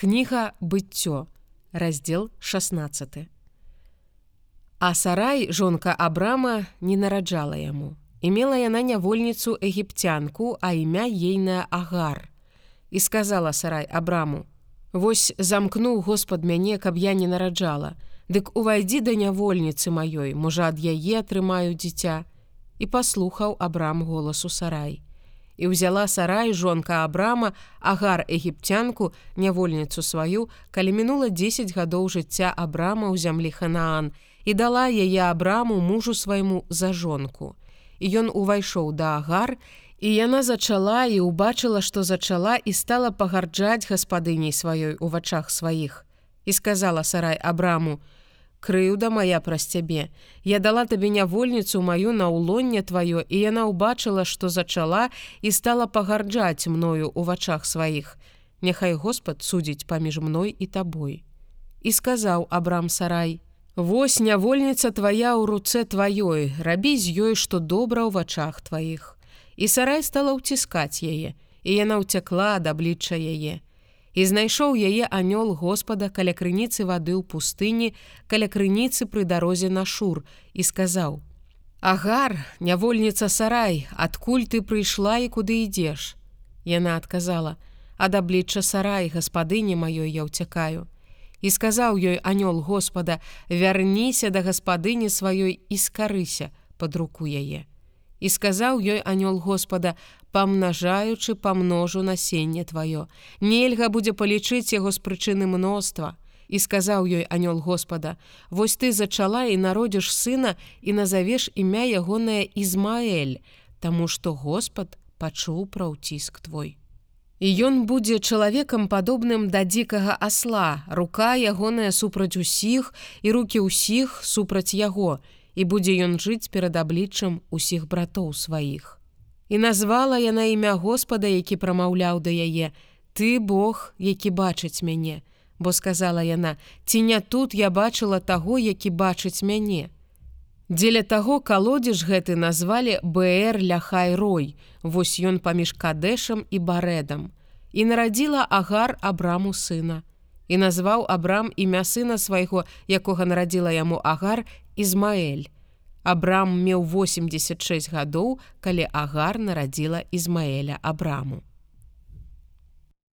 Кніга быццё, раздзел 16. А сарай жонка Абрама не нараджала яму. Імела яна нявольніцу егіпцянку, а імя ейная Агар. І сказала сарай Абраму: « Вось замкнуў Господ мяне, каб я не нараджала. Дык увайдзі да нявольніцы маёй, можа ад яе атрымаю дзіця. І паслухаў Абрам голасу сарай і ўзяла сарай жонка Абрама, агар егіпцянку, нявольніцу сваю, калі мінула 10 гадоў жыцця Абрама ў зямлі Ханаан і дала яе Абраму мужу свайму за жонку. І ён увайшоў да агар, і яна зачала і ўбачыла, што зачала і стала пагарджаць гаспадыняй сваёй у вачах сваіх. І сказала сарай Абраму: « крыўда моя праз цябе. Я дала табе нявольніцу маю на ўлонне тваё і яна ўбачыла, што зачала і стала пагарджаць мною у вачах сваіх. Няхай Господ судзіць паміж мной і табой. І сказаў Абрам сарай: Вось нявольніца твая ў руцэ тваёй, рабі з ёй, што добра ў вачах тваіх. І сарай стала ўціскаць яе, і яна ўцякла ад аблічча яе. І знайшоў яе анёл Господа каля крыніцы вады ў пустыні, каля крыніцы пры дарозе на шур і сказаў: « Агар, нявольніца сарай, адкуль ты прыйшла і куды ідзеш? Яна адказала: « ад аблічча сарай, гаспадыні маёй я ўцякаю. І сказаў ёй анёл Господа: вярніся да гаспадыні сваёй і скарыся под руку яе. І сказаў ёй анёл Господа: памнажаючы памножу насенне тваё. Нельга будзе палічыць яго з прычыны мноства. І сказаў ёй анёл Господа: Вось ты зачала і народзіш сына і назавеш імя ягонае Ізмаэль, Таму што Господ пачуў пра ўціск твой. І ён будзе чалавекам падобным да дзікага асла, рука ягоная супраць усіх і руки ўсіх супраць яго, і будзе ён жыць перад абліччам усіх братоў сваіх. І назвала яна імя Господа, які прамаўляў да яе: Ты Бог, які бачыць мяне, бо сказала яна: ці не тут я бачыла таго, які бачыць мяне. Дзеля таго калодзеж гэты назвалі БР ляхай рой, Вось ён паміж кадэшам і барэдам. І нарадзіла агар абраму сына. І назваў абрам імя сына свайго, якога нарадзіла яму агар Ізмаэль. Абрам меў 86 гадоў, калі агар нарадзіла Ізмаэля Абраму.